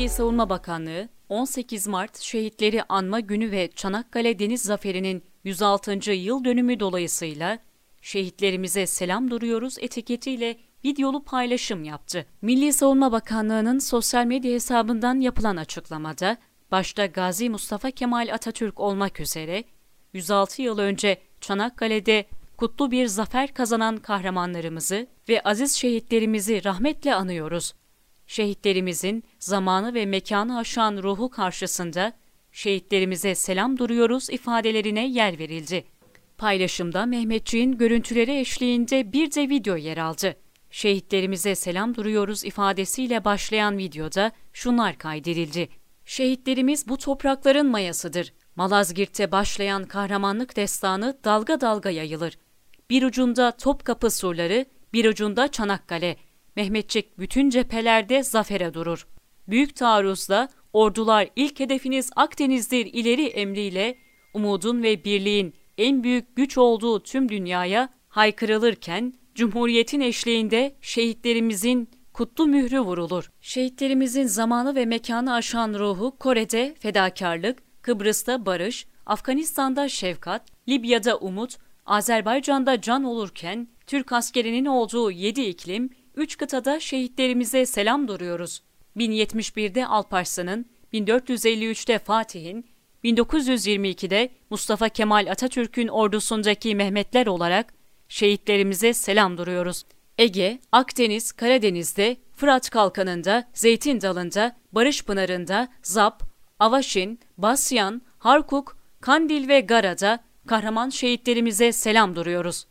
Milli Savunma Bakanlığı 18 Mart Şehitleri Anma Günü ve Çanakkale Deniz Zaferi'nin 106. yıl dönümü dolayısıyla şehitlerimize selam duruyoruz etiketiyle videolu paylaşım yaptı. Milli Savunma Bakanlığı'nın sosyal medya hesabından yapılan açıklamada, başta Gazi Mustafa Kemal Atatürk olmak üzere 106 yıl önce Çanakkale'de kutlu bir zafer kazanan kahramanlarımızı ve aziz şehitlerimizi rahmetle anıyoruz. Şehitlerimizin zamanı ve mekanı aşan ruhu karşısında şehitlerimize selam duruyoruz ifadelerine yer verildi. Paylaşımda Mehmetçiğin görüntüleri eşliğinde bir de video yer aldı. Şehitlerimize selam duruyoruz ifadesiyle başlayan videoda şunlar kaydedildi. Şehitlerimiz bu toprakların mayasıdır. Malazgirt'te başlayan kahramanlık destanı dalga dalga yayılır. Bir ucunda Topkapı surları, bir ucunda Çanakkale. Mehmetçik bütün cephelerde zafere durur. Büyük taarruzla ordular ilk hedefiniz Akdeniz'dir ileri emriyle umudun ve birliğin en büyük güç olduğu tüm dünyaya haykırılırken Cumhuriyetin eşliğinde şehitlerimizin kutlu mührü vurulur. Şehitlerimizin zamanı ve mekanı aşan ruhu Kore'de fedakarlık, Kıbrıs'ta barış, Afganistan'da şefkat, Libya'da umut, Azerbaycan'da can olurken Türk askerinin olduğu yedi iklim, üç kıtada şehitlerimize selam duruyoruz. 1071'de Alparslan'ın, 1453'te Fatih'in, 1922'de Mustafa Kemal Atatürk'ün ordusundaki Mehmetler olarak şehitlerimize selam duruyoruz. Ege, Akdeniz, Karadeniz'de, Fırat Kalkanı'nda, Zeytin Dalı'nda, Barış Pınarı'nda, Zap, Avaşin, Basyan, Harkuk, Kandil ve Gara'da kahraman şehitlerimize selam duruyoruz.